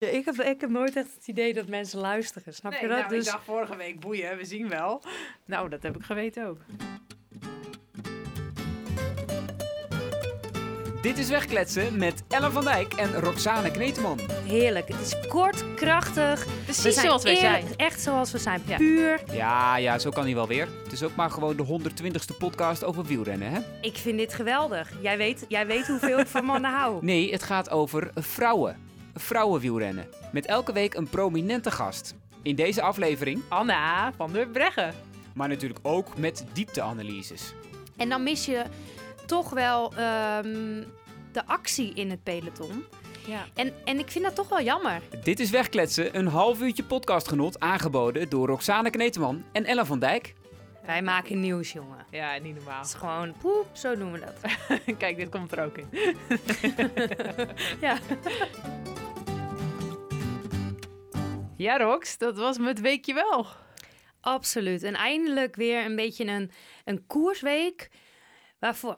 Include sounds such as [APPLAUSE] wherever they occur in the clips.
Ik heb, ik heb nooit echt het idee dat mensen luisteren, snap je dat? nou, dus ik dacht vorige week boeien, we zien wel. Nou, dat heb ik geweten ook. Dit is Wegkletsen met Ellen van Dijk en Roxane Kneteman. heerlijk. Het is kort, krachtig. Precies zoals wij eerlijk, zijn. Echt zoals we zijn. Ja. Puur. Ja, ja, zo kan hij wel weer. Het is ook maar gewoon de 120ste podcast over wielrennen, hè? Ik vind dit geweldig. Jij weet, jij weet hoeveel ik van mannen hou. [LAUGHS] Nee, het gaat over vrouwen. Vrouwenwielrennen. Met elke week een prominente gast. In deze aflevering, Anna van der Breggen. maar natuurlijk ook met diepteanalyses. En dan mis je toch wel ehm, de actie in het peloton. Ja. En, en ik vind dat toch wel jammer. Dit is Wegkletsen, een half uurtje podcastgenot aangeboden door Roxane Kneteman en Ellen van Dijk. Wij maken nieuws, jongen. Ja, niet normaal. Het is gewoon poep, zo doen we dat. [LAUGHS] Kijk, dit komt er ook in. [LAUGHS] ja. [LAUGHS] Ja, Rox, dat was me het weekje wel. Absoluut. En eindelijk weer een beetje een, een koersweek.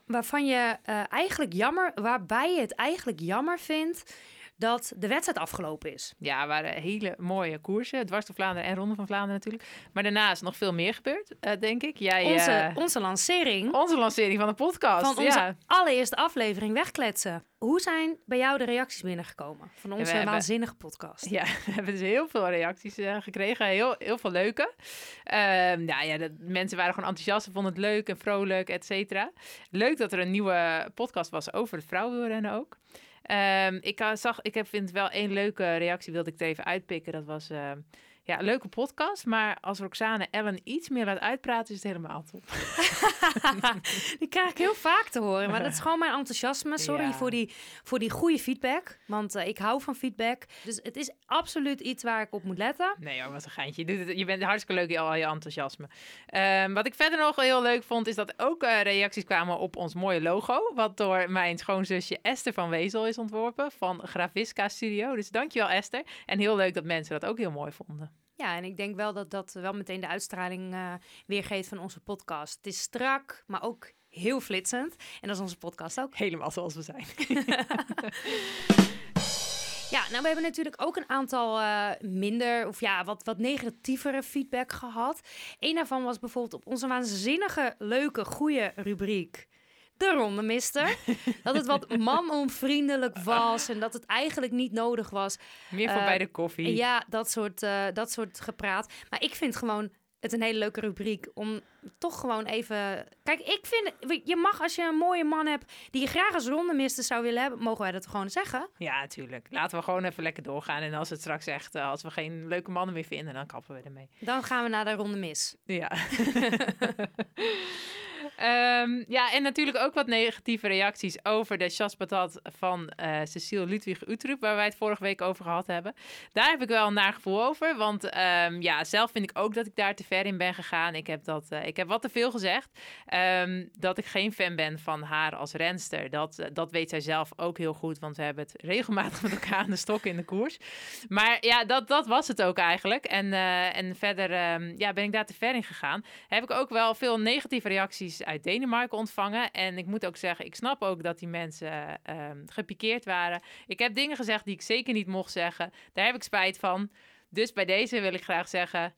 Waarvan je eh, eigenlijk jammer, waarbij je het eigenlijk jammer vindt dat de wedstrijd afgelopen is. Ja, het waren hele mooie koersen. Dwars door Vlaanderen en Ronde van Vlaanderen natuurlijk. Maar daarna is nog veel meer gebeurd, eh, denk ik. Jij, Onze, eh, onze lancering onze lancering van de podcast. van onze ja. allereerste aflevering wegkletsen. Hoe zijn bij jou de reacties binnengekomen van onze waanzinnige podcast? Ja, [LAUGHS] we hebben dus heel veel reacties eh, gekregen. Heel, heel veel leuke. Nou ja, de mensen waren gewoon enthousiast. Ze vonden het leuk en vrolijk, et cetera. Leuk dat er een nieuwe podcast was over het vrouwenwielrennen ook. Ehm, ik eh, zag, ik heb, vind wel één leuke reactie, wilde ik er even uitpikken. Dat was, eh, ja, leuke podcast. Maar als Roxane Ellen iets meer laat uitpraten, is het helemaal top. [LAUGHS] Die krijg ik heel vaak te horen, maar dat is gewoon mijn enthousiasme. Sorry Ja. voor, die, voor die goede feedback, want eh, ik hou van feedback. Dus het is absoluut iets waar ik op moet letten. Nee wat een geintje. Je, doet het, je bent hartstikke leuk in al je enthousiasme. Ehm, wat ik verder nog heel leuk vond, is dat ook eh, reacties kwamen op ons mooie logo. Wat door mijn schoonzusje Esther van Wezel is ontworpen van Gravisca Studio. Dus dankjewel Esther. En heel leuk dat mensen dat ook heel mooi vonden. Ja, en ik denk wel dat dat wel meteen de uitstraling eh, weergeeft van onze podcast. Het is strak, maar ook heel flitsend. En dat is onze podcast ook. Helemaal zoals we zijn. [LAUGHS] Ja, nou, we hebben natuurlijk ook een aantal eh, minder of ja, wat, wat negatievere feedback gehad. Eén daarvan was bijvoorbeeld op onze waanzinnige, leuke, goede rubriek. De Ronde Mister. dat het wat [LAUGHS] manonvriendelijk was en dat het eigenlijk niet nodig was. Meer voor Eh, bij de koffie. Ja, dat soort, eh, dat soort gepraat. Maar ik vind gewoon het een hele leuke rubriek om toch gewoon even... Kijk, ik vind... Je mag als je een mooie man hebt die je graag als rondemister zou willen hebben... mogen wij dat gewoon zeggen. Ja, natuurlijk. Laten we gewoon even lekker doorgaan. En als het straks echt, eh, als we geen leuke mannen meer vinden, dan kappen we ermee. Dan gaan we naar de ronde mis. Ja. [LAUGHS] Ehm, ja, en natuurlijk ook wat negatieve reacties over de chaspatat van eh Cecile Ludwig Utrecht, waar wij het vorige week over gehad hebben. Daar heb ik wel een naar gevoel over, want ehm, ja, zelf vind ik ook dat ik daar te ver in ben gegaan. Ik heb, dat, eh, ik heb wat te veel gezegd. Ehm, dat ik geen fan ben van haar als renster. Dat, eh, dat weet zij zelf ook heel goed, want we hebben het regelmatig met elkaar aan de stok in de koers. Maar ja, dat, dat was het ook eigenlijk. En, en verder ja, ben ik daar te ver in gegaan. Heb ik ook wel veel negatieve reacties uit Denemarken ontvangen. En ik moet ook zeggen, ik snap ook dat die mensen ehm, gepikeerd waren. Ik heb dingen gezegd die ik zeker niet mocht zeggen. Daar heb ik spijt van. Dus bij deze wil ik graag zeggen,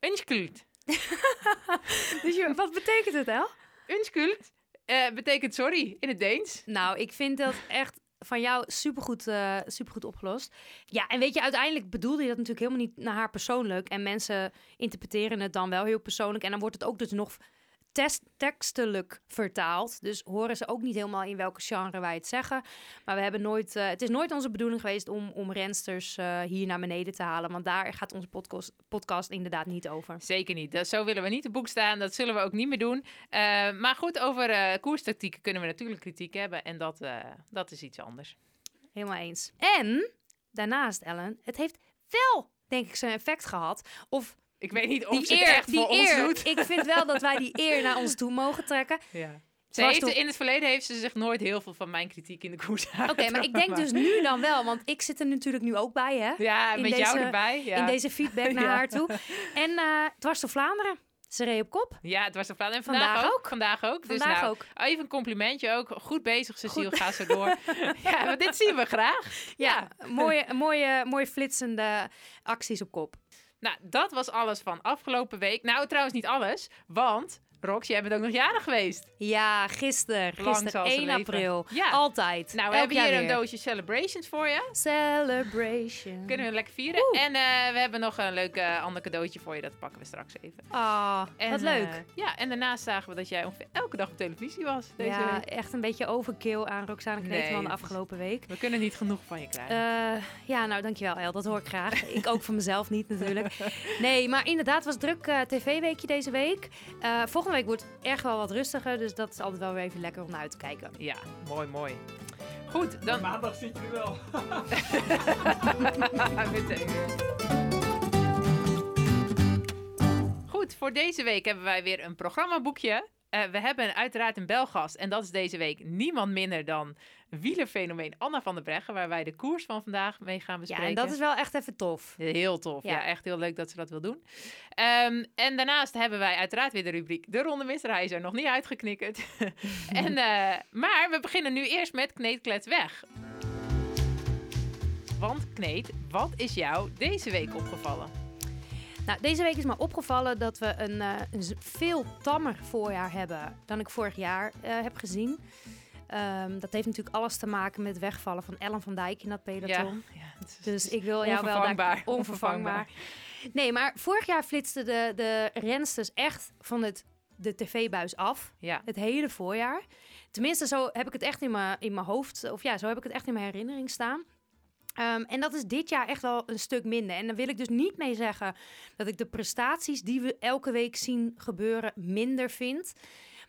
unschuld. [LAUGHS] Dus je, wat betekent het, El? Unschuld eh, betekent sorry in het Deens. Nou, ik vind dat echt van jou supergoed, eh supergoed opgelost. Ja, en weet je, uiteindelijk bedoelde je dat natuurlijk helemaal niet naar haar persoonlijk. En mensen interpreteren het dan wel heel persoonlijk. En dan wordt het ook dus nog test, tekstelijk vertaald. Dus horen ze ook niet helemaal in welke genre wij het zeggen. Maar we hebben nooit, eh, het is nooit onze bedoeling geweest om, om rensters eh, hier naar beneden te halen. Want daar gaat onze podcast, podcast inderdaad niet over. Zeker niet. Dat, zo willen we niet te boek staan. Dat zullen we ook niet meer doen. Eh, maar goed, over koerstactieken kunnen we natuurlijk kritiek hebben. En dat, dat is iets anders. Helemaal eens. En daarnaast, Ellen, het heeft wel, denk ik, zijn effect gehad. Of Ik weet niet of die ze het echt die voor ons eer. doet. Ik vind wel dat wij die [LAUGHS] eer naar ons toe mogen trekken. Ja. Ze heeft, in het verleden heeft ze zich nooit heel veel van mijn kritiek in de koers Oké, maar ik denk dus nu dan wel, want ik zit er natuurlijk nu ook bij, hè? Ja, in met jou erbij. Ja. In deze feedback [LAUGHS] naar Ja. haar toe. En dwars door Vlaanderen. Ze reed op kop. Ja, het was. En vandaag, Vandaag ook. ook. Vandaag ook. Dus Vandaag nou, ook. even een complimentje ook. Goed bezig, Cecile. Ga zo door. [LAUGHS] ja, maar dit zien we graag. Ja, mooie, mooie, mooie flitsende acties op kop. Nou, dat was alles van afgelopen week. Nou, trouwens niet alles. Want, Rox, jij bent ook nog jarig geweest. Ja, gisteren. Gisteren, zal ze 1 leven. april. Ja. Altijd. Nou, we hebben hier een doosje celebrations voor je. Celebration. Kunnen we lekker vieren. En eh, we hebben nog een leuk eh, ander cadeautje voor je. Dat pakken we straks even. Ah, En, wat leuk. eh, ja, en daarnaast zagen we dat jij ongeveer elke dag op televisie was deze ja, week. echt een beetje overkill aan Roxane Kneteman Nee, de afgelopen week. We kunnen niet genoeg van je krijgen. Ja, nou dankjewel El, dat hoor ik graag. [LAUGHS] ik ook voor mezelf niet natuurlijk. Nee, maar inderdaad was druk tv-weekje deze week. Eh, volgende week wordt echt wel wat rustiger, dus dat is altijd wel weer even lekker om naar uit te kijken. Ja, mooi, mooi. Goed, dan... Maandag zit je wel. [LAUGHS] Meteen. Goed, voor deze week hebben wij weer een programmaboekje. Eh, we hebben uiteraard een belgast en dat is deze week niemand minder dan wielerfenomeen Anna van der Breggen, waar wij de koers van vandaag mee gaan Ja, bespreken. en dat is wel echt even tof. Heel tof. Ja. Ja. echt heel leuk dat ze dat wil doen. Ehm, en daarnaast hebben wij uiteraard weer de rubriek De Ronde Mister. Hij is er nog niet uitgeknikkerd. [LAUGHS] en, eh, maar we beginnen nu eerst met Kneetklets weg. Want Kneet, wat is jou deze week opgevallen? Nou, deze week is me opgevallen dat we een, eh, een veel tammer voorjaar hebben dan ik vorig jaar eh, heb gezien. Ehm, dat heeft natuurlijk alles te maken met het wegvallen van Ellen van Dijk in dat peloton. ja is- Dus ik wil jou wel Onvervangbaar. [LAUGHS] daar onvervangbaar. Nee, maar vorig jaar flitsten de, de rensters echt van het, de tv-buis af. Ja, Het hele voorjaar. Tenminste, zo heb ik het echt in mijn, in mijn hoofd. Of ja, zo heb ik het echt in mijn herinnering staan. Ehm, en dat is dit jaar echt wel een stuk minder. En dan wil ik dus niet mee zeggen dat ik de prestaties die we elke week zien gebeuren minder vind.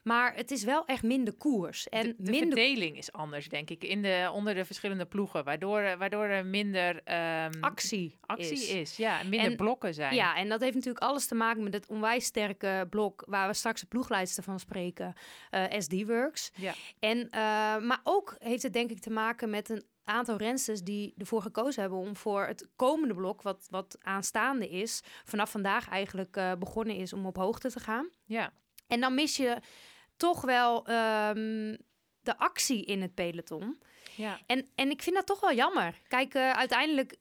Maar het is wel echt minder koers. En de, de minder verdeling is anders, denk ik, in de, onder de verschillende ploegen. Waardoor, er- waardoor er minder ehm, actie, actie is. is. Ja, minder En- blokken zijn. Ja, en dat heeft natuurlijk alles te maken met het onwijs sterke blok waar we straks de ploegleidster van spreken, eh, SD Works. Ja. En, eh, maar ook heeft het denk ik te maken met een aantal rensters die ervoor gekozen hebben om voor het komende blok, wat, wat aanstaande is, vanaf vandaag eigenlijk eh, begonnen is om op hoogte te gaan. ja. En dan mis je toch wel ehm, de actie in het peloton. ja. En, en ik vind dat toch wel jammer. Kijk, eh, uiteindelijk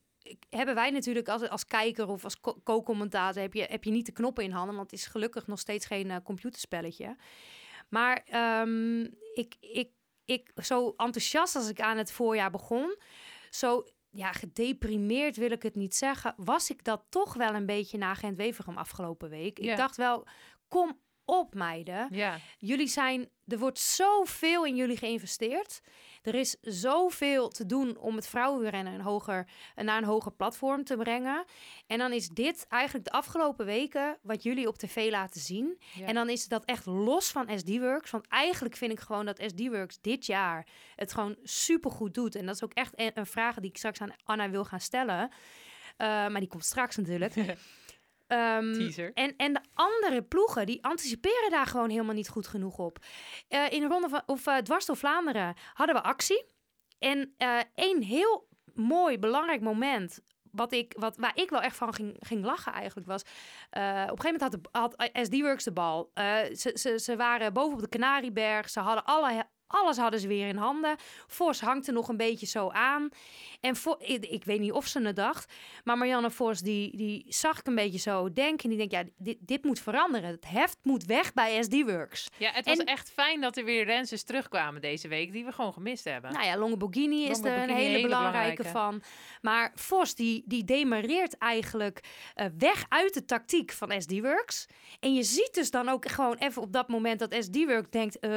hebben wij natuurlijk als, als kijker of als co- co-commentator... Heb je, heb je niet de knoppen in handen, want het is gelukkig nog steeds geen eh, computerspelletje. Maar ehm, ik, ik, ik, zo enthousiast als ik aan het voorjaar begon... zo ja, gedeprimeerd wil ik het niet zeggen... was ik dat toch wel een beetje na Gent-Wevergem afgelopen week. Ja. Ik dacht wel, kom op meiden. ja. Jullie zijn, er wordt zoveel in jullie geïnvesteerd. Er is zoveel te doen om het vrouwenrennen een hoger, naar een hoger platform te brengen. En dan is dit eigenlijk de afgelopen weken wat jullie op tv laten zien. Ja. En dan is dat echt los van SD-Works. Want eigenlijk vind ik gewoon dat SD-Works dit jaar het gewoon supergoed doet. En dat is ook echt een, een vraag die ik straks aan Anna wil gaan stellen. Eh, maar die komt straks natuurlijk. [LAUGHS] Ehm, en, en de andere ploegen, die anticiperen daar gewoon helemaal niet goed genoeg op. Eh, in de ronde van, of uh, dwars door Vlaanderen hadden we actie. En eh één heel mooi, belangrijk moment... Wat ik, wat, waar ik wel echt van ging, ging lachen eigenlijk was... op een gegeven moment had, de, had SD-Works de bal. Ze, ze, ze waren boven op de Canarieberg. Ze hadden alle, alles hadden ze weer in handen. Vos hangt er nog een beetje zo aan. En voor, ik, ik weet niet of ze het dacht... Maar Marianne Vos, die, die zag ik een beetje zo denken. En die denkt, ja, dit, dit moet veranderen. Het heft moet weg bij SD-Works. Ja, het was En- echt fijn dat er weer rensters terugkwamen deze week, die we gewoon gemist hebben. Nou ja, Longoborghini is er een hele, hele belangrijke, belangrijke. van. Maar Vos, die, die demareert eigenlijk eh, weg uit de tactiek van SD-Works. En je ziet dus dan ook gewoon even op dat moment dat SD-Works denkt... eh,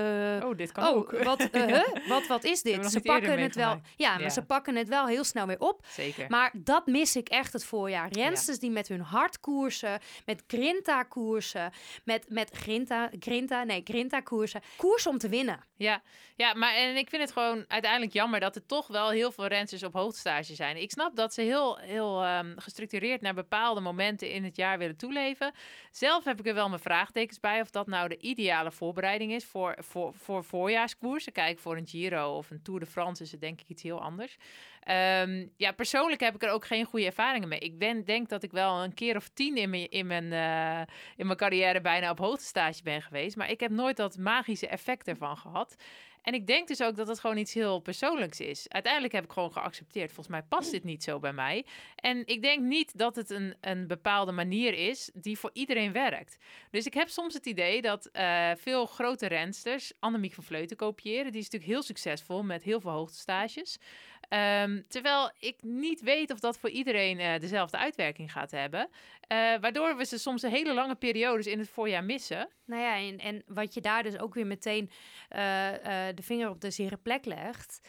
oh, dit kan Oh, ook. Wat, [LAUGHS] eh, huh? wat, wat is dit? Ze pakken het wel. Ja, maar Ja. ze pakken het wel heel snel weer op. Zeker. Maar dat mis ik echt het voorjaar. Rensters die met hun hart koersen, met Grinta koersen, met, met Grinta, Grinta, nee, Grinta koersen. Koers om te winnen. Ja, ja, maar en ik vind het gewoon uiteindelijk jammer dat er toch wel heel veel rensters op hoogtestage zijn. Ik snap dat ze heel, heel ehm, gestructureerd naar bepaalde momenten in het jaar willen toeleven. Zelf heb ik er wel mijn vraagtekens bij of dat nou de ideale voorbereiding is voor, voor, voor voorjaarskoers. Koersen. Kijk, voor een Giro of een Tour de France is het denk ik iets heel anders. Ehm, ja, persoonlijk heb ik er ook geen goede ervaringen mee. Ik ben, denk dat ik wel een keer of tien in mijn, in, mijn, eh, in mijn carrière bijna op hoogtestage ben geweest. Maar ik heb nooit dat magische effect ervan gehad. En ik denk dus ook dat het gewoon iets heel persoonlijks is. Uiteindelijk heb ik gewoon geaccepteerd. Volgens mij past dit niet zo bij mij. En ik denk niet dat het een, een bepaalde manier is die voor iedereen werkt. Dus ik heb soms het idee dat uh, veel grote rensters Annemiek van Vleuten kopiëren. Die is natuurlijk heel succesvol met heel veel hoogtestages. Um, terwijl ik niet weet of dat voor iedereen uh, dezelfde uitwerking gaat hebben. Uh, waardoor we ze soms een hele lange periodes in het voorjaar missen. Nou ja, en, en wat je daar dus ook weer meteen uh, de vinger op de zere plek legt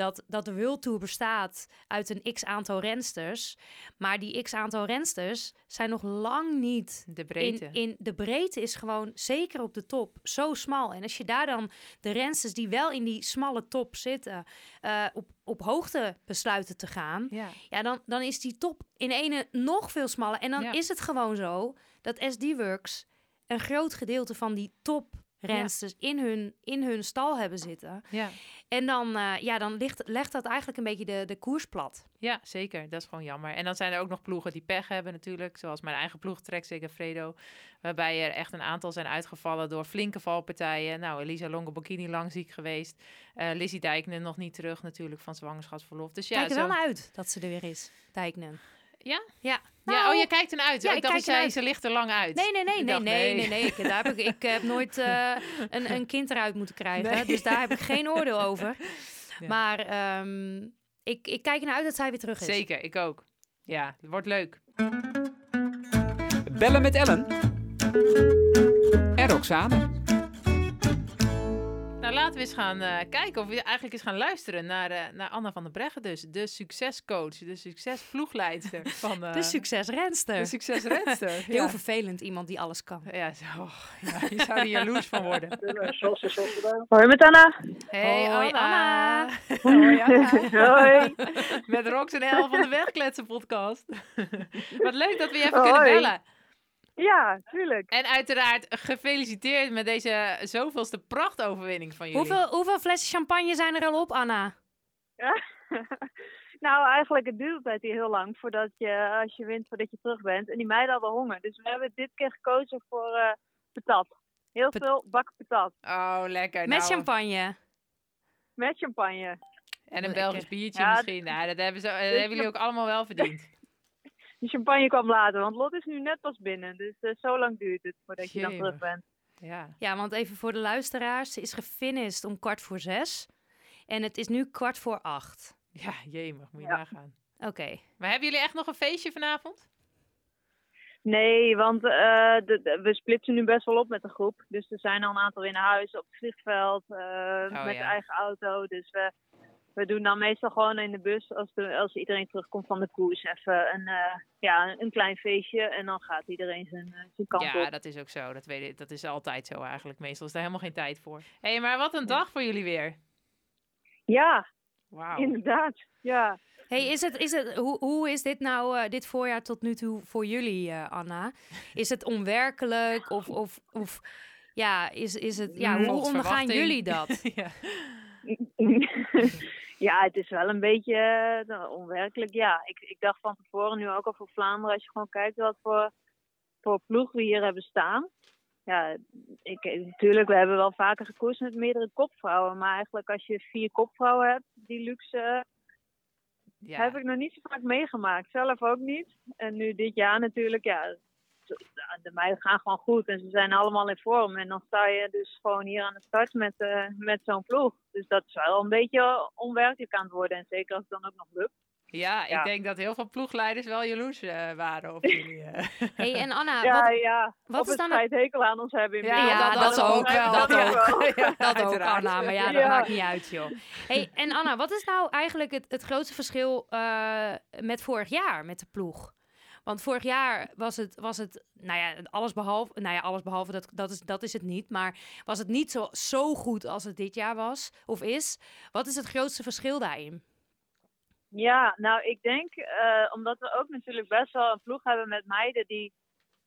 dat, dat de World Tour bestaat uit een x aantal rensters. Maar die x aantal rensters zijn nog lang niet. De breedte. In, in, de breedte is gewoon zeker op de top zo smal. En als je daar dan de rensters die wel in die smalle top zitten. Uh, op, op hoogte besluiten te gaan. Ja, ja dan, dan is die top in ene nog veel smaller. En dan ja. is het gewoon zo dat SD Works een groot gedeelte van die top rensters ja. in, hun, in hun stal hebben zitten. Ja. En dan, uh, ja, dan ligt, legt dat eigenlijk een beetje de, de koers plat. Ja, zeker. Dat is gewoon jammer. En dan zijn er ook nog ploegen die pech hebben natuurlijk. Zoals mijn eigen ploeg, Trek Fredo. Waarbij er echt een aantal zijn uitgevallen door flinke valpartijen. Nou, Elisa Longoborghini lang ziek geweest. Uh, Lizzie Dijknen nog niet terug natuurlijk van zwangerschapsverlof. Dus ja, Kijk er zo... wel naar uit dat ze er weer is, Dijknen. Ja? Ja. Ja, oh, je kijkt ernaar uit. Ja, ik dacht zei, ze ligt er lang uit. Nee, nee, nee, nee, dacht, nee, nee, nee, Ik, daar heb ik, ik heb nooit uh, [LAUGHS] een, een kind eruit moeten krijgen. Nee. Dus daar heb ik geen oordeel [LAUGHS] over. Ja. Maar um, ik, ik kijk ernaar uit dat zij weer terug is. Zeker, ik ook. Ja, het wordt leuk. Bellen met Ellen. En Roxane. Nou, laten we eens gaan uh, kijken of we eigenlijk eens gaan luisteren naar, uh, naar Anna van der Breggen dus. De succescoach, de succesploegleidster [LAUGHS] van... Uh, de succesrenster. De succesrenster, [LAUGHS] Heel ja. vervelend, iemand die alles kan. Ja, zo, [LAUGHS] ja je zou er jaloers van worden. Hoi met Anna. Hey Hoi Anna. Anna. Hoi Anna. Hoi. Met Rox en El van de Wegkletsen podcast. Wat leuk dat we je even Hoi. kunnen bellen. Ja, tuurlijk. En uiteraard gefeliciteerd met deze zoveelste prachtoverwinning van jullie. Hoeveel, hoeveel flessen champagne zijn er al op, Anna? Ja. [LAUGHS] nou, eigenlijk het duurt altijd heel lang voordat je, als je wint, voordat je terug bent. En die meiden hadden honger. Dus we hebben dit keer gekozen voor uh, patat. Heel Pat veel bakken patat. Oh, lekker. Met nou. champagne? Met champagne. En een lekker. Belgisch biertje ja, misschien. Nou, dat hebben, ze, dat hebben jullie ook allemaal wel verdiend. [LAUGHS] De champagne kwam later, want Lot is nu net pas binnen. Dus uh, zo lang duurt het voordat je dan terug bent. Ja. ja, want even voor de luisteraars. Ze is gefinished om kwart voor zes. En het is nu kwart voor acht. Ja, jemig, moet je ja. nagaan. Oké. Okay. Maar hebben jullie echt nog een feestje vanavond? Nee, want uh, de, de, we splitsen nu best wel op met de groep. Dus er zijn al een aantal in huis op het vliegveld, uh, oh, met ja. eigen auto. Dus we, we doen dan meestal gewoon in de bus, als, de, als iedereen terugkomt van de koers, even een, uh, ja, een klein feestje. En dan gaat iedereen zijn, uh, zijn kant ja, op. Ja, dat is ook zo. Dat, weet ik, dat is altijd zo eigenlijk. Meestal is daar helemaal geen tijd voor. Hé, hey, maar wat een dag voor jullie weer. Ja, wow. inderdaad. Ja. Hey, is het, is het, hoe, hoe is dit nou, uh, dit voorjaar tot nu toe voor jullie, uh, Anna? Is het onwerkelijk of, of, of ja, is, is het, ja, hoe ondergaan jullie dat? [LAUGHS] ja. [LAUGHS] ja, het is wel een beetje uh, onwerkelijk. Ja, ik, ik dacht van tevoren nu ook al voor Vlaanderen, als je gewoon kijkt wat voor, voor ploeg we hier hebben staan. Ja, ik, natuurlijk, we hebben wel vaker gekozen met meerdere kopvrouwen. Maar eigenlijk als je vier kopvrouwen hebt, die luxe ja. heb ik nog niet zo vaak meegemaakt. Zelf ook niet. En nu dit jaar natuurlijk, ja, de meiden gaan gewoon goed en ze zijn allemaal in vorm. En dan sta je dus gewoon hier aan de start met, uh, met zo'n ploeg. Dus dat is wel een beetje onwerkelijk aan het worden. En zeker als het dan ook nog lukt. Ja, ik ja. denk dat heel veel ploegleiders wel jaloers uh, waren op [LAUGHS] jullie. Uh. hey, en Anna, ja, wat, ja. wat is dan het hekel aan ons hebben. Ja, ja, dat, dat, ook wel. [LAUGHS] Dat, ook. Dat ook, Anna. Maar ja, dat maakt niet uit, joh. Hey, en Anna, wat is nou eigenlijk het, het grootste verschil uh, met vorig jaar met de ploeg? Want vorig jaar was het, was het nou ja, alles behalve, nou ja, alles behalve, dat, dat, is, dat is het niet. Maar was het niet zo, zo goed als het dit jaar was of is? Wat is het grootste verschil daarin? Ja, nou ik denk, uh, omdat we ook natuurlijk best wel een ploeg hebben met meiden die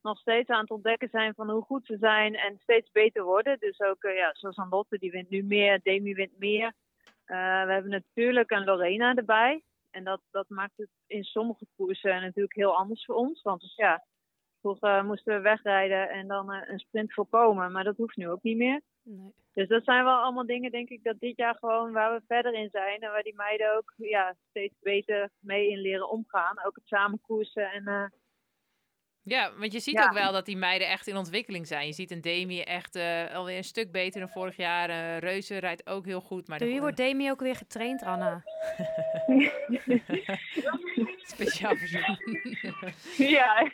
nog steeds aan het ontdekken zijn van hoe goed ze zijn en steeds beter worden. Dus ook, eh, ja, zoals Lotte, die wint nu meer, Demi wint meer. Eh, we hebben natuurlijk een Lorena erbij. En dat, dat maakt het in sommige koersen natuurlijk heel anders voor ons. Want dus, ja, vroeger moesten we wegrijden en dan eh, een sprint voorkomen. Maar dat hoeft nu ook niet meer. Nee. Dus dat zijn wel allemaal dingen, denk ik, dat dit jaar gewoon waar we verder in zijn. En waar die meiden ook ja, steeds beter mee in leren omgaan. Ook het samen koersen en... eh, Ja, want je ziet Ja. ook wel dat die meiden echt in ontwikkeling zijn. Je ziet een Demi echt eh, alweer een stuk beter dan vorig jaar. Eh Reuze rijdt ook heel goed. Maar Door wie wordt Demi ook weer getraind, Anna? [LAUGHS] speciaal verzoek. [LAUGHS] Ja. [LAUGHS]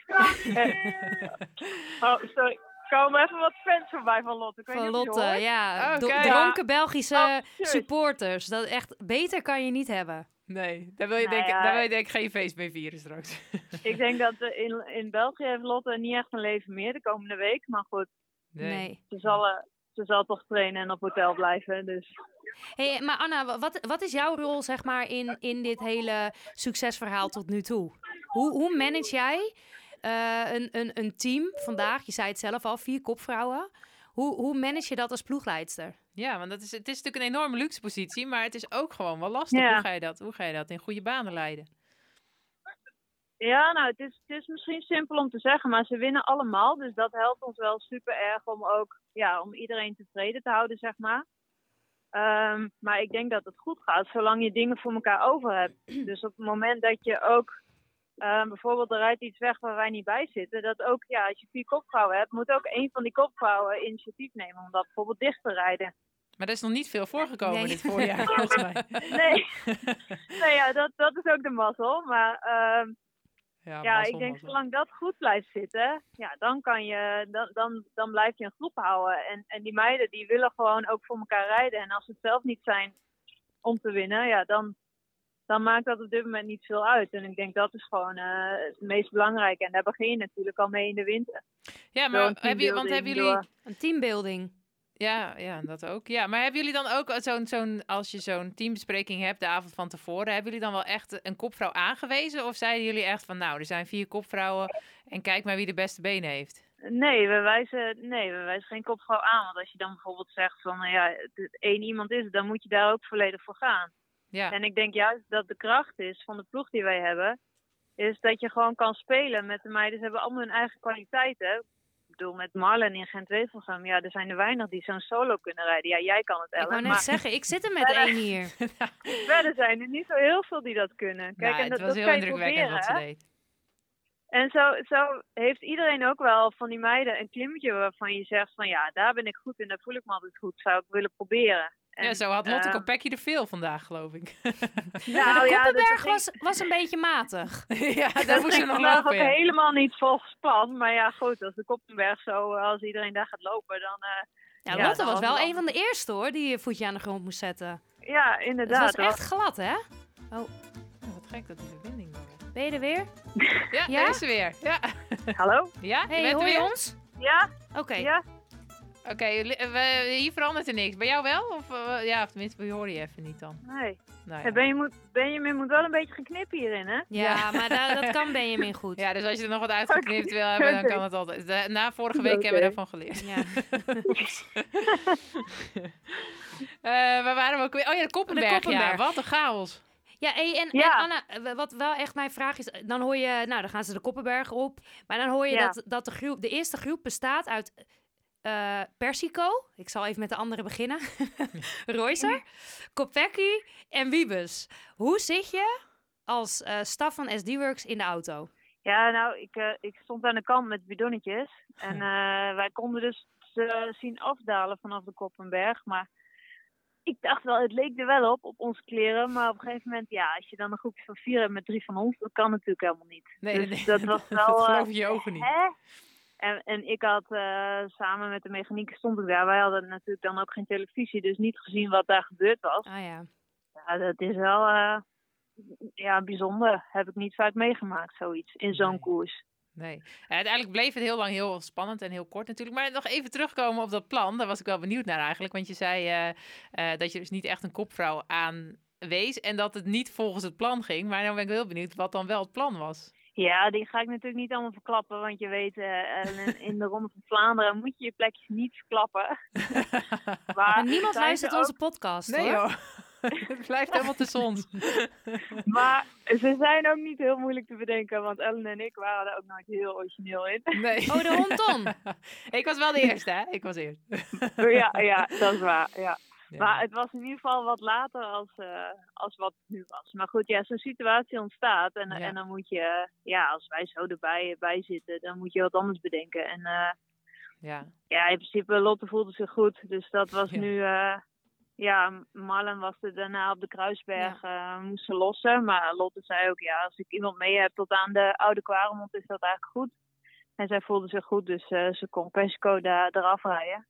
oh, sorry. Er komen even wat fans voorbij van Lotte. Ik weet Van Lotte, ja. Oh, dronken Belgische Absoluut. supporters. Dat echt, beter kan je niet hebben. Nee, daar wil je, Nou denk, ja. daar wil je denk ik geen feest mee vieren straks. [LAUGHS] Ik denk dat eh, in, in België heeft Lotte niet echt een leven meer de komende week. Maar goed, Nee. ze zal, eh, ze zal toch trainen en op hotel blijven. Dus Hey, maar Anna, wa- wat, wat is jouw rol zeg maar, in, in dit hele succesverhaal tot nu toe? Hoe, hoe manage jij eh, een, een, een team vandaag? Je zei het zelf al, vier kopvrouwen. Hoe, hoe manage je dat als ploegleidster? Ja, want dat is, het is natuurlijk een enorme luxe positie, maar het is ook gewoon wel lastig. Ja. Hoe, ga je dat, hoe ga je dat in goede banen leiden? ja, nou, het is, het is misschien simpel om te zeggen, maar ze winnen allemaal. Dus dat helpt ons wel super erg om ook, ja, om iedereen tevreden te houden, zeg maar. Ehm, maar ik denk dat het goed gaat, zolang je dingen voor elkaar over hebt. [CLEARS THROAT] Dus op het moment dat je ook, ehm, bijvoorbeeld er rijdt iets weg waar wij niet bij zitten, dat ook, ja, als je vier kopvrouwen hebt, moet ook een van die kopvrouwen initiatief nemen om dat bijvoorbeeld dicht te rijden. Maar er is nog niet veel voorgekomen Nee. dit voorjaar, [LAUGHS] volgens mij. Nee, [LAUGHS] nee ja, dat, dat is ook de mazzel. Maar ehm, Ja, ja, mazzel, ik denk mazzel. zolang dat goed blijft zitten, ja, dan kan je, dan, dan, dan blijf je een groep houden. En, en die meiden die willen gewoon ook voor elkaar rijden. En als ze het zelf niet zijn om te winnen, ja, dan, dan maakt dat op dit moment niet veel uit. En ik denk dat is gewoon eh, het meest belangrijke. En daar begin je natuurlijk al mee in de winter. Ja, maar een heb je, want hebben jullie... door- Een teambuilding. Ja, ja, dat ook. Ja, maar hebben jullie dan ook zo'n, zo'n, als je zo'n teambespreking hebt de avond van tevoren, hebben jullie dan wel echt een kopvrouw aangewezen? Of zeiden jullie echt van, nou, er zijn vier kopvrouwen en kijk maar wie de beste benen heeft? Nee, we wijzen, nee, we wijzen geen kopvrouw aan. Want als je dan bijvoorbeeld zegt van, nou ja, één iemand is, het, dan moet je daar ook volledig voor gaan. Ja, En ik denk juist dat de kracht is van de ploeg die wij hebben, is dat je gewoon kan spelen met de meiden. Ze hebben allemaal hun eigen kwaliteiten. Ik bedoel, met Marlen in Gent-Wevelgem, ja, er zijn er weinig die zo'n solo kunnen rijden. Ja, jij kan het, Ik wou Ellen, net maar zeggen, ik zit er met één hier. [LAUGHS] verder zijn er niet zo heel veel die dat kunnen. Kijk, nou, en het dat, was dat heel indrukwekkend wat ze deed. En zo, zo heeft iedereen ook wel van die meiden een klimmetje waarvan je zegt van, ja, daar ben ik goed in, daar voel ik me altijd goed, zou ik willen proberen. En, ja, zo had Lotte eh, Kopecky er veel vandaag, geloof ik. [LAUGHS] Maar nou de ja, dat- Koppenberg dat- was, was een beetje matig. [LAUGHS] ja, daar Dat moest ging nog vandaag lopen. ook helemaal niet volgespan. Maar ja, goed, als de Koppenberg zo, eh, als iedereen daar gaat lopen, dan... eh, Ja, Ja, Lotte dat was was wel een van de eerste hoor, die je voetje aan de grond moest zetten. ja, Het inderdaad. was echt glad, hè? Oh, wat gek dat die verbinding weg. Ben je er weer? [LAUGHS] Ja, Ja? daar is ze weer. Ja, Hallo? ja? je Hey, bent er hoor je weer? ons? Ja? Oké. Ja? Oké, eh, we- hier verandert er niks. Bij jou wel? Of, eh, ja, of tenminste, we horen je even niet dan. Nee. Nou, ja. Benjamin, moet, Benjamin moet wel een beetje gaan knippen hierin, hè? Ja, maar da- dat kan [LAUGHS] Benjamin goed. Ja, dus als je er nog wat uitgeknipt wil hebben, dan kan het altijd. De- na vorige week hebben we daarvan geleerd. Ja. [LAUGHS] Eh, waar waren we ook weer? Oh ja, de Koppenberg. Ja, Koppenberg. wat een chaos. Ja, hey, en, Ja. en Anna, wat wel echt mijn vraag is, dan hoor je, nou dan gaan ze de Koppenberg op, maar dan hoor je Ja. dat, dat de, groep, de eerste groep bestaat uit eh Persico, ik zal even met de andere beginnen, [LAUGHS] Royser, Kopecky en Wiebes. Hoe zit je als eh, staf van SD-Works in de auto? Ja, nou, ik, eh, ik stond aan de kant met bidonnetjes. En eh, wij konden dus ze zien afdalen vanaf de Koppenberg. Maar ik dacht wel, het leek er wel op, op onze kleren. Maar op een gegeven moment, ja, als je dan een groepje van vier hebt met drie van ons, dat kan natuurlijk helemaal niet. Nee, Dus nee, nee. dat [LAUGHS] was wel... dat eh, geloof je je ogen niet. Hè? En, en ik had eh, samen met de mechaniek stond ik daar. Wij hadden natuurlijk dan ook geen televisie, dus niet gezien wat daar gebeurd was. Ah ja. Ja, dat is wel eh, ja, bijzonder. Heb ik niet vaak meegemaakt, zoiets, in zo'n Nee. koers. Nee. Uiteindelijk bleef het heel lang heel spannend en heel kort natuurlijk. Maar nog even terugkomen op dat plan. Daar was ik wel benieuwd naar eigenlijk. Want je zei eh, dat je dus niet echt een kopvrouw aanwees. En dat het niet volgens het plan ging. Maar dan ben ik heel benieuwd wat dan wel het plan was. Ja, die ga ik natuurlijk niet allemaal verklappen, want je weet, uh, in, in de Ronde van Vlaanderen moet je je plekjes niet verklappen. [LAUGHS] maar niemand luistert ook... onze podcast, nee, hoor. [LAUGHS] Het blijft helemaal tussen ons. [LAUGHS] maar ze zijn ook niet heel moeilijk te bedenken, want Ellen en ik waren er ook nooit heel origineel in. Nee. Oh, de hondton. ik was wel de eerste, hè? Ik was eerst. ja, ja, dat is waar, ja. Maar het was in ieder geval wat later als, uh, als wat het nu was. Maar goed, ja, zo'n situatie ontstaat. En, en dan moet je, ja, als wij zo erbij bij zitten, dan moet je wat anders bedenken. En uh, ja. ja, in principe, Lotte voelde zich goed. Dus dat was [LAUGHS] nu, uh, ja, Marlen was er daarna op de Kruisberg, ja. moest ze lossen. Maar Lotte zei ook, ja, als ik iemand mee heb tot aan de Oude Kwaremond, is dat eigenlijk goed. En zij voelde zich goed, dus ze kon Pesco daar eraf rijden.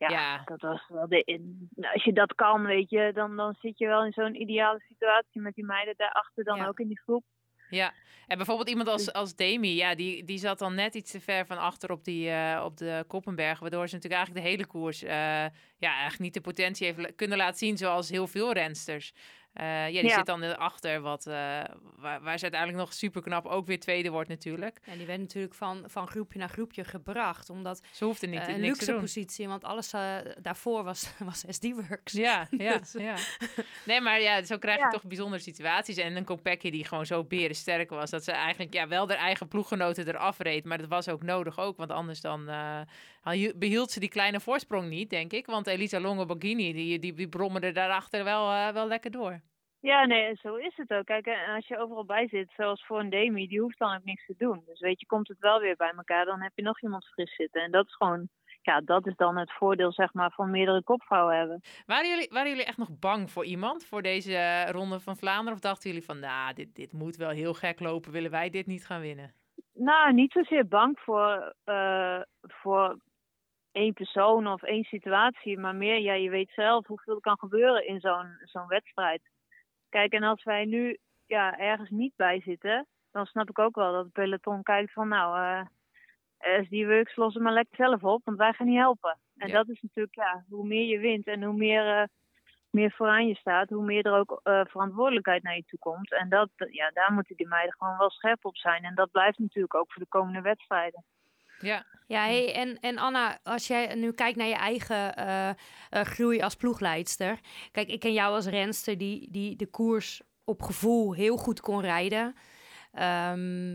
Ja, Ja. dat was wel de in. nou, Als je dat kan, weet je, dan, dan zit je wel in zo'n ideale situatie met die meiden daarachter dan Ja. ook in die groep. Ja, en bijvoorbeeld iemand als, als Demi, ja, die, die zat dan net iets te ver van achter op, die, eh, op de Koppenberg. Waardoor ze natuurlijk eigenlijk de hele koers eh, ja, eigenlijk niet de potentie heeft kunnen laten zien zoals heel veel rensters. Eh, ja, die Ja. zit dan erachter, wat, eh, waar, waar ze uiteindelijk nog super knap ook weer tweede wordt natuurlijk. En die werd natuurlijk van, van groepje naar groepje gebracht. Omdat Ze hoeft er niet, eh, een luxe positie, want alles daarvoor was, [LAUGHS] was SD-Works. Ja, [LAUGHS] ja, Dus- ja. Nee, maar ja, zo krijg je Ja. toch bijzondere situaties. En een Kopecky die gewoon zo berensterk was. Dat ze eigenlijk ja, wel haar eigen ploeggenoten eraf reed. Maar dat was ook nodig ook. Want anders dan behield ze die kleine voorsprong niet, denk ik. Want Elisa Longo Borghini, die, die, die brommerde daarachter wel, eh, wel lekker door. Ja, nee, zo is het ook. Kijk, en als je overal bij zit, zoals voor een Demi, die hoeft dan ook niks te doen. Dus weet je, komt het wel weer bij elkaar, dan heb je nog iemand fris zitten. En dat is gewoon, ja, dat is dan het voordeel, zeg maar, van meerdere kopvrouwen hebben. Waren jullie, waren jullie echt nog bang voor iemand voor deze eh, ronde van Vlaanderen? Of dachten jullie van, nou, dit, dit moet wel heel gek lopen. Willen wij dit niet gaan winnen? Nou, niet zozeer bang voor, eh, voor één persoon of één situatie, maar meer, ja, je weet zelf hoeveel er kan gebeuren in zo'n zo'n wedstrijd. Kijk, en als wij nu ja, ergens niet bij zitten, dan snap ik ook wel dat het peloton kijkt van, nou, eh die works lossen maar lekker zelf op, want wij gaan niet helpen. En Ja. dat is natuurlijk, ja, hoe meer je wint en hoe meer, eh, meer vooraan je staat, hoe meer er ook eh, verantwoordelijkheid naar je toe komt. En dat, ja, daar moeten die meiden gewoon wel scherp op zijn. En dat blijft natuurlijk ook voor de komende wedstrijden. Ja, Ja, hey, en, en Anna, als jij nu kijkt naar je eigen eh, eh, groei als ploegleidster. Kijk, ik ken jou als renster die, die de koers op gevoel heel goed kon rijden. Ehm,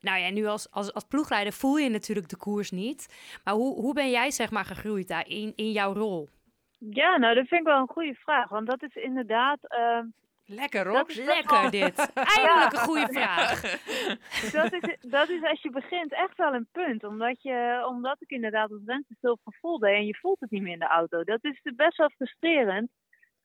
nou ja, nu als, als, als ploegleider voel je natuurlijk de koers niet. Maar hoe, hoe ben jij zeg maar gegroeid daar in, in jouw rol? Ja, nou, dat vind ik wel een goede vraag. Want dat is inderdaad. ehm, lekker dat Rox. is wel- Lekker dit. [LAUGHS] Eindelijk een goede vraag. [LAUGHS] dat, is, dat is als je begint echt wel een punt. Omdat, je, omdat ik inderdaad als renster veel gevoelde en je voelt het niet meer in de auto. Dat is best wel frustrerend.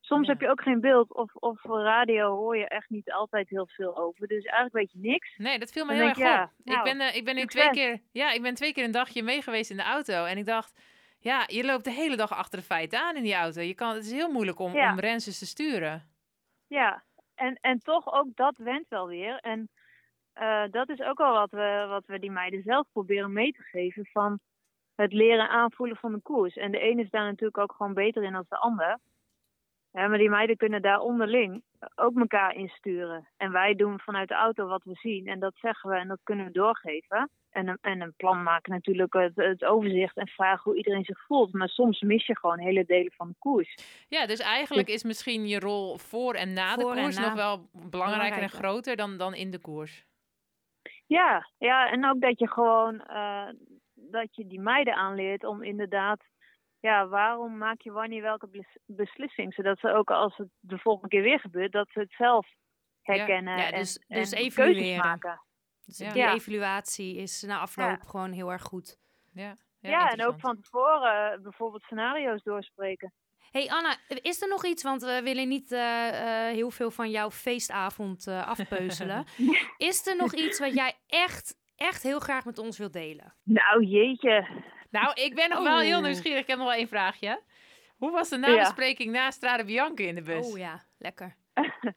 Soms Ja. heb je ook geen beeld of, of voor radio hoor je echt niet altijd heel veel over. Dus eigenlijk weet je niks. Nee, dat viel me Dan heel erg je, op. ja, nou, ik ben, eh, ik ben nu twee keer, ja, ik ben twee keer een dagje mee geweest in de auto. En ik dacht, ja, je loopt de hele dag achter de feiten aan in die auto. Je kan, het is heel moeilijk om, Ja. om rensters te sturen. Ja, en, en toch ook dat went wel weer. En eh, dat is ook wel wat we, wat we die meiden zelf proberen mee te geven. Van het leren aanvoelen van de koers. En de ene is daar natuurlijk ook gewoon beter in dan de ander. Ja, maar die meiden kunnen daar onderling ook elkaar insturen. En wij doen vanuit de auto wat we zien. En dat zeggen we en dat kunnen we doorgeven. En een, en een plan maken natuurlijk het, het overzicht en vragen hoe iedereen zich voelt. Maar soms mis je gewoon hele delen van de koers. Ja, dus eigenlijk is misschien je rol voor en na Voor de koers na. nog wel belangrijker en groter dan, dan in de koers. Ja, ja, en ook dat je gewoon eh, dat je die meiden aanleert om inderdaad, ja, waarom maak je wanneer welke bes- beslissing, zodat ze ook als het de volgende keer weer gebeurt, dat ze het zelf herkennen Ja, en, dus- en dus keuzes evalueren. maken. Dus Ja. die evaluatie is na afloop gewoon heel erg goed. Ja, Ja, en ook van tevoren eh, bijvoorbeeld scenario's doorspreken. Hey Anna, is er nog iets, want we willen niet eh, eh, heel veel van jouw feestavond eh, afpeuzelen. [LAUGHS] is er nog iets wat jij echt, echt heel graag met ons wilt delen? Nou, jeetje. Nou, ik ben nog wel heel Oh. nieuwsgierig. Ik heb nog wel één vraagje. Hoe was de nabespreking na Strade Bianca in de bus? Oh ja, lekker. [LAUGHS]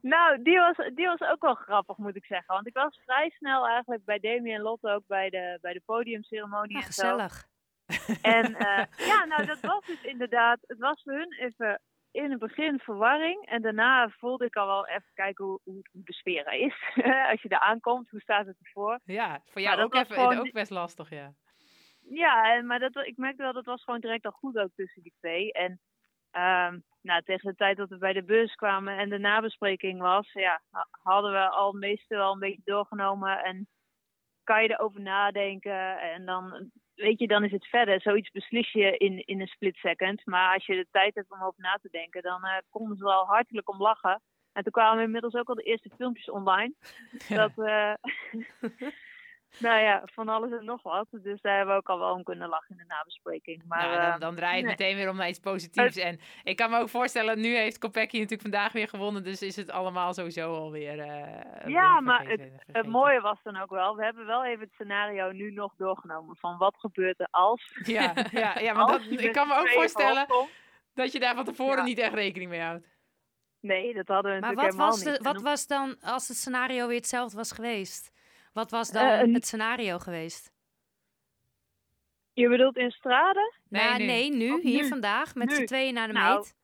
Nou, die was, die was ook wel grappig, moet ik zeggen. Want ik was vrij snel eigenlijk bij Demi en Lotte ook bij de, bij de podiumceremonie Ah, en zo. gezellig. En eh, [LAUGHS] ja, nou dat was dus inderdaad, het was voor hun even in het begin verwarring. En daarna voelde ik al wel even kijken hoe, hoe de sfeer is. [LAUGHS] Als je daar aankomt, hoe staat het ervoor? Ja, voor Maar jou ook, even, gewoon- ook best lastig, ja. Ja, maar dat, ik merkte wel, dat was gewoon direct al goed ook tussen die twee. En ehm, nou, tegen de tijd dat we bij de bus kwamen en de nabespreking was, ja, ha- hadden we al meeste wel een beetje doorgenomen. En kan je erover nadenken en dan, weet je, dan is het verder. Zoiets beslis je in, in een split second. Maar als je de tijd hebt om over na te denken, dan eh konden ze wel hartelijk om lachen. En toen kwamen inmiddels ook al de eerste filmpjes online. Dat, eh, [LAUGHS] nou ja, van alles en nog wat. Dus daar hebben we ook al wel om kunnen lachen in de nabespreking. Maar nou, dan, eh, dan draai je het nee. meteen weer om naar iets positiefs. En ik kan me ook voorstellen, nu heeft Kopecky natuurlijk vandaag weer gewonnen. Dus is het allemaal sowieso alweer... eh Ja, maar vergeten- het vergeten. mooie was dan ook wel, we hebben wel even het scenario nu nog doorgenomen. Van wat gebeurt er als... Ja, ja, [LAUGHS] ja maar als dat, ik kan me ook voorstellen dat je daar van tevoren Ja. niet echt rekening mee houdt. Nee, dat hadden we Maar natuurlijk wat helemaal was, niet. de, wat was dan, als het scenario weer hetzelfde was geweest? Wat was dan Eh, een- het scenario geweest? Je bedoelt in Strade? Nee, nou, nu. nee, nu, Oh, hier nu. vandaag, met z'n tweeën naar de Nou, meet.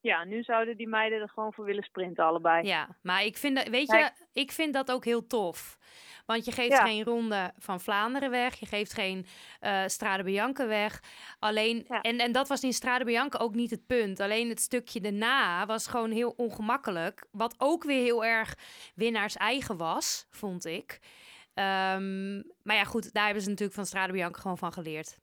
Ja, nu zouden die meiden er gewoon voor willen sprinten allebei. Ja, maar ik vind, dat, weet je, ik vind dat ook heel tof. Want je geeft Ja. geen ronde van Vlaanderen weg. Je geeft geen eh Strade Bianca weg. Alleen, Ja. en, en dat was in Strade Bianca ook niet het punt. Alleen het stukje daarna was gewoon heel ongemakkelijk. Wat ook weer heel erg winnaars eigen was, vond ik. Ehm, maar ja, goed, daar hebben ze natuurlijk van Strade Bianca gewoon van geleerd.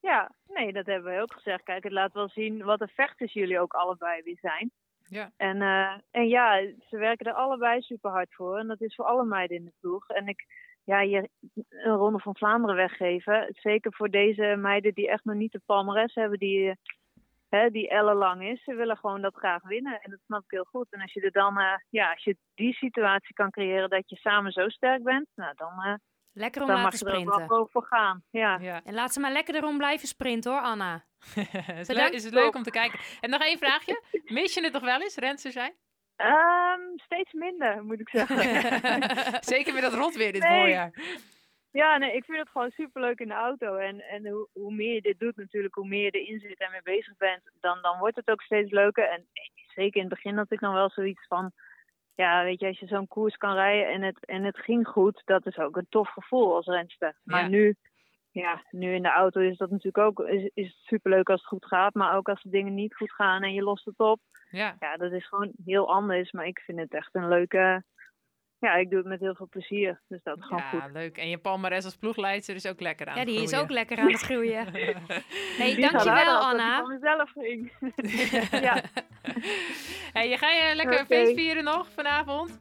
Ja, nee, dat hebben we ook gezegd. Kijk, het laat wel zien wat de vechters jullie ook allebei weer zijn. Ja. En, eh, en ja, ze werken er allebei super hard voor. En dat is voor alle meiden in de ploeg. En ik, ja, je een ronde van Vlaanderen weggeven. Zeker voor deze meiden die echt nog niet de palmares hebben, die, hè, die ellenlang is. Ze willen gewoon dat graag winnen. En dat snap ik heel goed. En als je er dan, eh, ja, als je die situatie kan creëren dat je samen zo sterk bent, nou dan, eh, Lekker om dan laten mag je er wel sprinten. voor gaan. Ja. Ja. En laat ze maar lekker erom blijven sprinten hoor, Anna. [LAUGHS] is, leuk, is het leuk om te kijken. En nog één vraagje. [LAUGHS] Mis je het toch wel eens, renster zijn? Ehm, steeds minder, moet ik zeggen. [LAUGHS] Zeker met dat rotweer dit Nee. voorjaar. Ja, nee, ik vind het gewoon superleuk in de auto. En, en hoe, hoe meer je dit doet natuurlijk, hoe meer je erin zit en mee bezig bent, dan, dan wordt het ook steeds leuker. En zeker in het begin had ik dan wel zoiets van, ja, weet je, als je zo'n koers kan rijden en het, en het ging goed, dat is ook een tof gevoel als renster. Maar Ja. nu, ja, nu in de auto is dat natuurlijk ook, is, is het superleuk als het goed gaat. Maar ook als de dingen niet goed gaan en je lost het op, Ja. ja, dat is gewoon heel anders. Maar ik vind het echt een leuke, ja, ik doe het met heel veel plezier. Dus dat is gewoon goed. ja, leuk. En je palmares als ploegleidster is ook lekker aan Ja, het die is ook lekker aan het groeien. [LAUGHS] Nee, Die gaat dankjewel als dat Anna. van mezelf ging. [LAUGHS] ja, [LAUGHS] hey, je ga je lekker Oké. feest vieren nog vanavond?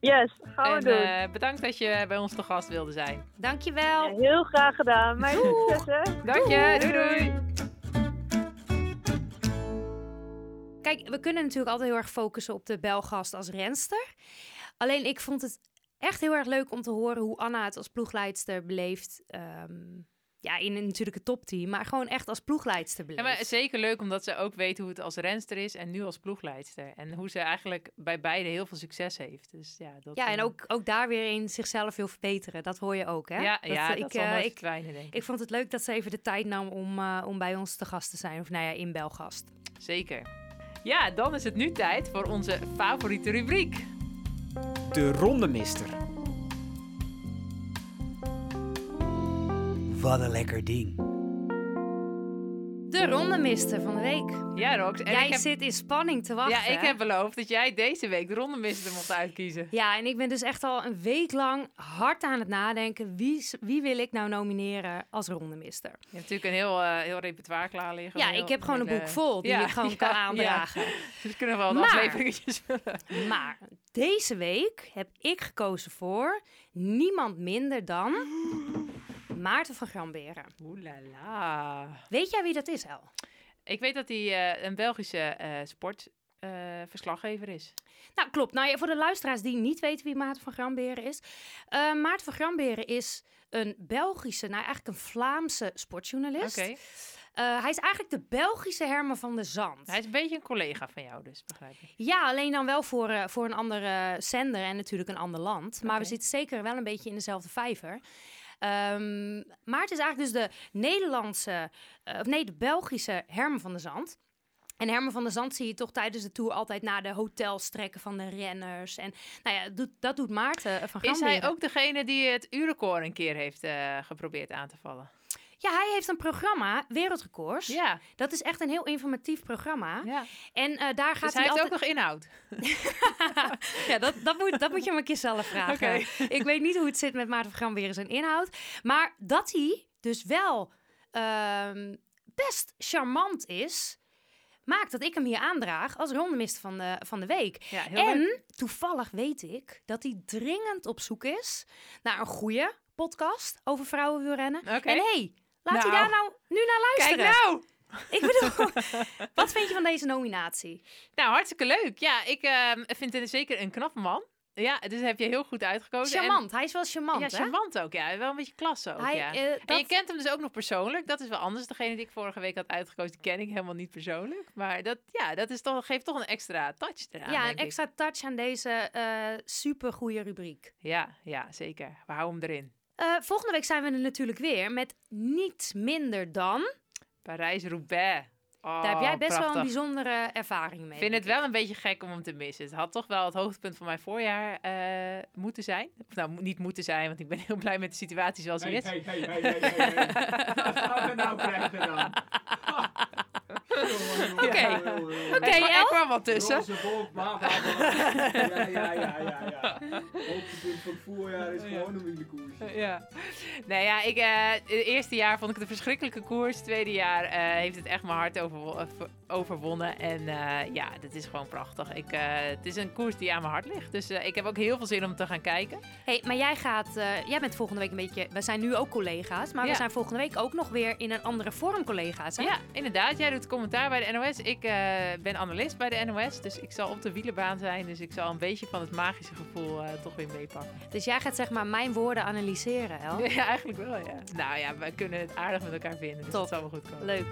yes, gaan we en doen. eh, bedankt dat je bij ons te gast wilde zijn. Dankjewel. Ja, heel graag gedaan. Mijn succes, hè. Dank je. Doei doei. Kijk, we kunnen natuurlijk altijd heel erg focussen op de Belgast als renster. Alleen ik vond het echt heel erg leuk om te horen hoe Anna het als ploegleidster beleeft. Ehm, ja, in een, natuurlijk het topteam, maar gewoon echt als ploegleidster Ja, beleeft. maar zeker leuk omdat ze ook weet hoe het als renster is en nu als ploegleidster. En hoe ze eigenlijk bij beide heel veel succes heeft. Dus ja, dat, ja, en eh, ook, ook daar weer in zichzelf wil verbeteren. Dat hoor je ook, hè? Ja, ja, dat ik, zal eh, nooit ik, verdwijnen, denk ik. ik vond het leuk dat ze even de tijd nam om, eh, om bij ons te gast te zijn. Of nou ja, in Belgast. Zeker. Ja, dan is het nu tijd voor onze favoriete rubriek. De rondemister. Wat een lekker ding. De rondemister van de week. Ja, Rox. En Jij ik heb, zit in spanning te wachten. ja, ik heb beloofd dat jij deze week de rondemister mocht uitkiezen. Ja, en ik ben dus echt al een week lang hard aan het nadenken. Wie, wie wil ik nou nomineren als rondemister? Je hebt natuurlijk een heel, eh, heel repertoire klaar liggen. Ja, heel- ik heb gewoon een boek vol die Ja, ik gewoon ja, [LAUGHS] kan ja. aandragen. [LAUGHS] Dus kunnen we wel Maar- afleveringetjes vullen. Maar deze week heb ik gekozen voor niemand minder dan Maarten van Gramberen. Oeh la la. Weet jij wie dat is, El? Ik weet dat hij eh, een Belgische eh sportverslaggever is. Nou, klopt. Nou voor de luisteraars die niet weten wie Maarten van Gramberen is. eh, Maarten van Gramberen is een Belgische, nou eigenlijk een Vlaamse sportjournalist. Oké. Eh, hij is eigenlijk de Belgische Herman van der Zand. Hij is een beetje een collega van jou, dus begrijp ik. Ja, alleen dan wel voor, eh, voor een andere zender en natuurlijk een ander land. Maar we zitten zeker wel een beetje in dezelfde vijver. Ehm, maar het is eigenlijk dus de Nederlandse, eh, of nee, de Belgische Herman van der Zand. En Herman van der Zand zie je toch tijdens de tour altijd naar de hotels trekken van de renners. En nou ja, doet, dat doet Maarten van Is hij ook degene die het uurrecord een keer heeft eh, geprobeerd aan te vallen? Ja, hij heeft een programma, Wereldrecords. Ja, Dat is echt een heel informatief programma. ja. En eh, daar gaat Dus hij hij heeft altijd... ook nog inhoud. [LAUGHS] Ja, dat, dat, moet, dat moet je me een keer zelf vragen. [LAUGHS] Ik weet niet hoe het zit met Maarten van Gram weer zijn inhoud. Maar dat hij dus wel ehm, best charmant is... maakt dat ik hem hier aandraag als rondemister van de, van de week. Ja, heel en leuk. toevallig weet ik dat hij dringend op zoek is... naar een goede podcast over vrouwenwielrennen. Oké. En hé, hey, laat hij Nou. daar nou nu naar Kijk luisteren. nou! [LAUGHS] Ik bedoel, [LAUGHS] wat vind je van deze nominatie? Nou, hartstikke leuk. Ja, ik ehm, vind het zeker een knappe man. Ja, dus heb je heel goed uitgekozen. En- Charmant, hij is wel charmant, ja, hè? charmant ook. Ja, wel een beetje klasse ook. Hij, ja. eh, En je kent hem dus ook nog persoonlijk. Dat is wel anders. Degene die ik vorige week had uitgekozen, die ken ik helemaal niet persoonlijk. Maar dat, ja, dat is toch, geeft toch een extra touch eraan. ja, een ik. extra touch aan deze eh super goede rubriek. Ja, ja, zeker. We houden hem erin. Eh, volgende week zijn we er natuurlijk weer met niets minder dan. Parijs-Roubaix. Oh, Daar heb jij best wel een bijzondere ervaring mee. Ik vind het wel een beetje gek om hem te missen. Het had toch wel het hoogtepunt van mijn voorjaar eh, moeten zijn. Of nou, niet moeten zijn, want ik ben heel blij met de situatie zoals hij Hey, is. hey, hey, hey, hey, hey, hey. [LAUGHS] Wat gaan we nou krijgen dan? Oké. Er, Oké, kwam- er kwam wat tussen. Roze wolk, maar [LAUGHS] Ja, ja, ja, ja, ja. Hoogtepunt van het voorjaar is gewoon een wielenkoers. Ja. Nee, ja, ik, eh, het eerste jaar vond ik het een verschrikkelijke koers. Het tweede jaar eh, heeft het echt mijn hart overwo- eh, ver- overwonnen. En eh, ja, dit is gewoon prachtig. Ik, eh, het is een koers die aan mijn hart ligt. Dus ik heb ook heel veel zin om te gaan kijken. Hey, maar jij gaat, eh, jij bent volgende week een beetje. We zijn nu ook collega's, maar we zijn volgende week ook nog weer in een andere vorm collega's. Hè? Ja, inderdaad. Jij doet commentaar bij de NOS. Ik eh, ben analist bij de NOS. Dus ik zal op de wielenbaan zijn. Dus ik zal een beetje van het magische gevoel eh, toch weer meepakken. Dus jij gaat zeg maar mijn woorden analyseren, El. [LAUGHS] Ja, eigenlijk wel, ja. Nou ja, we kunnen het aardig met elkaar vinden. Dus Top. dat zal wel goed komen. Leuk.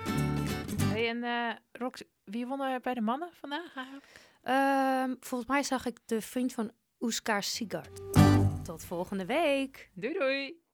Hey, en eh, Rox, wie won er bij de mannen vandaag eigenlijk? Ehm, volgens mij zag ik de vriend van Oeskar Sigard. Tot volgende week. Doei doei!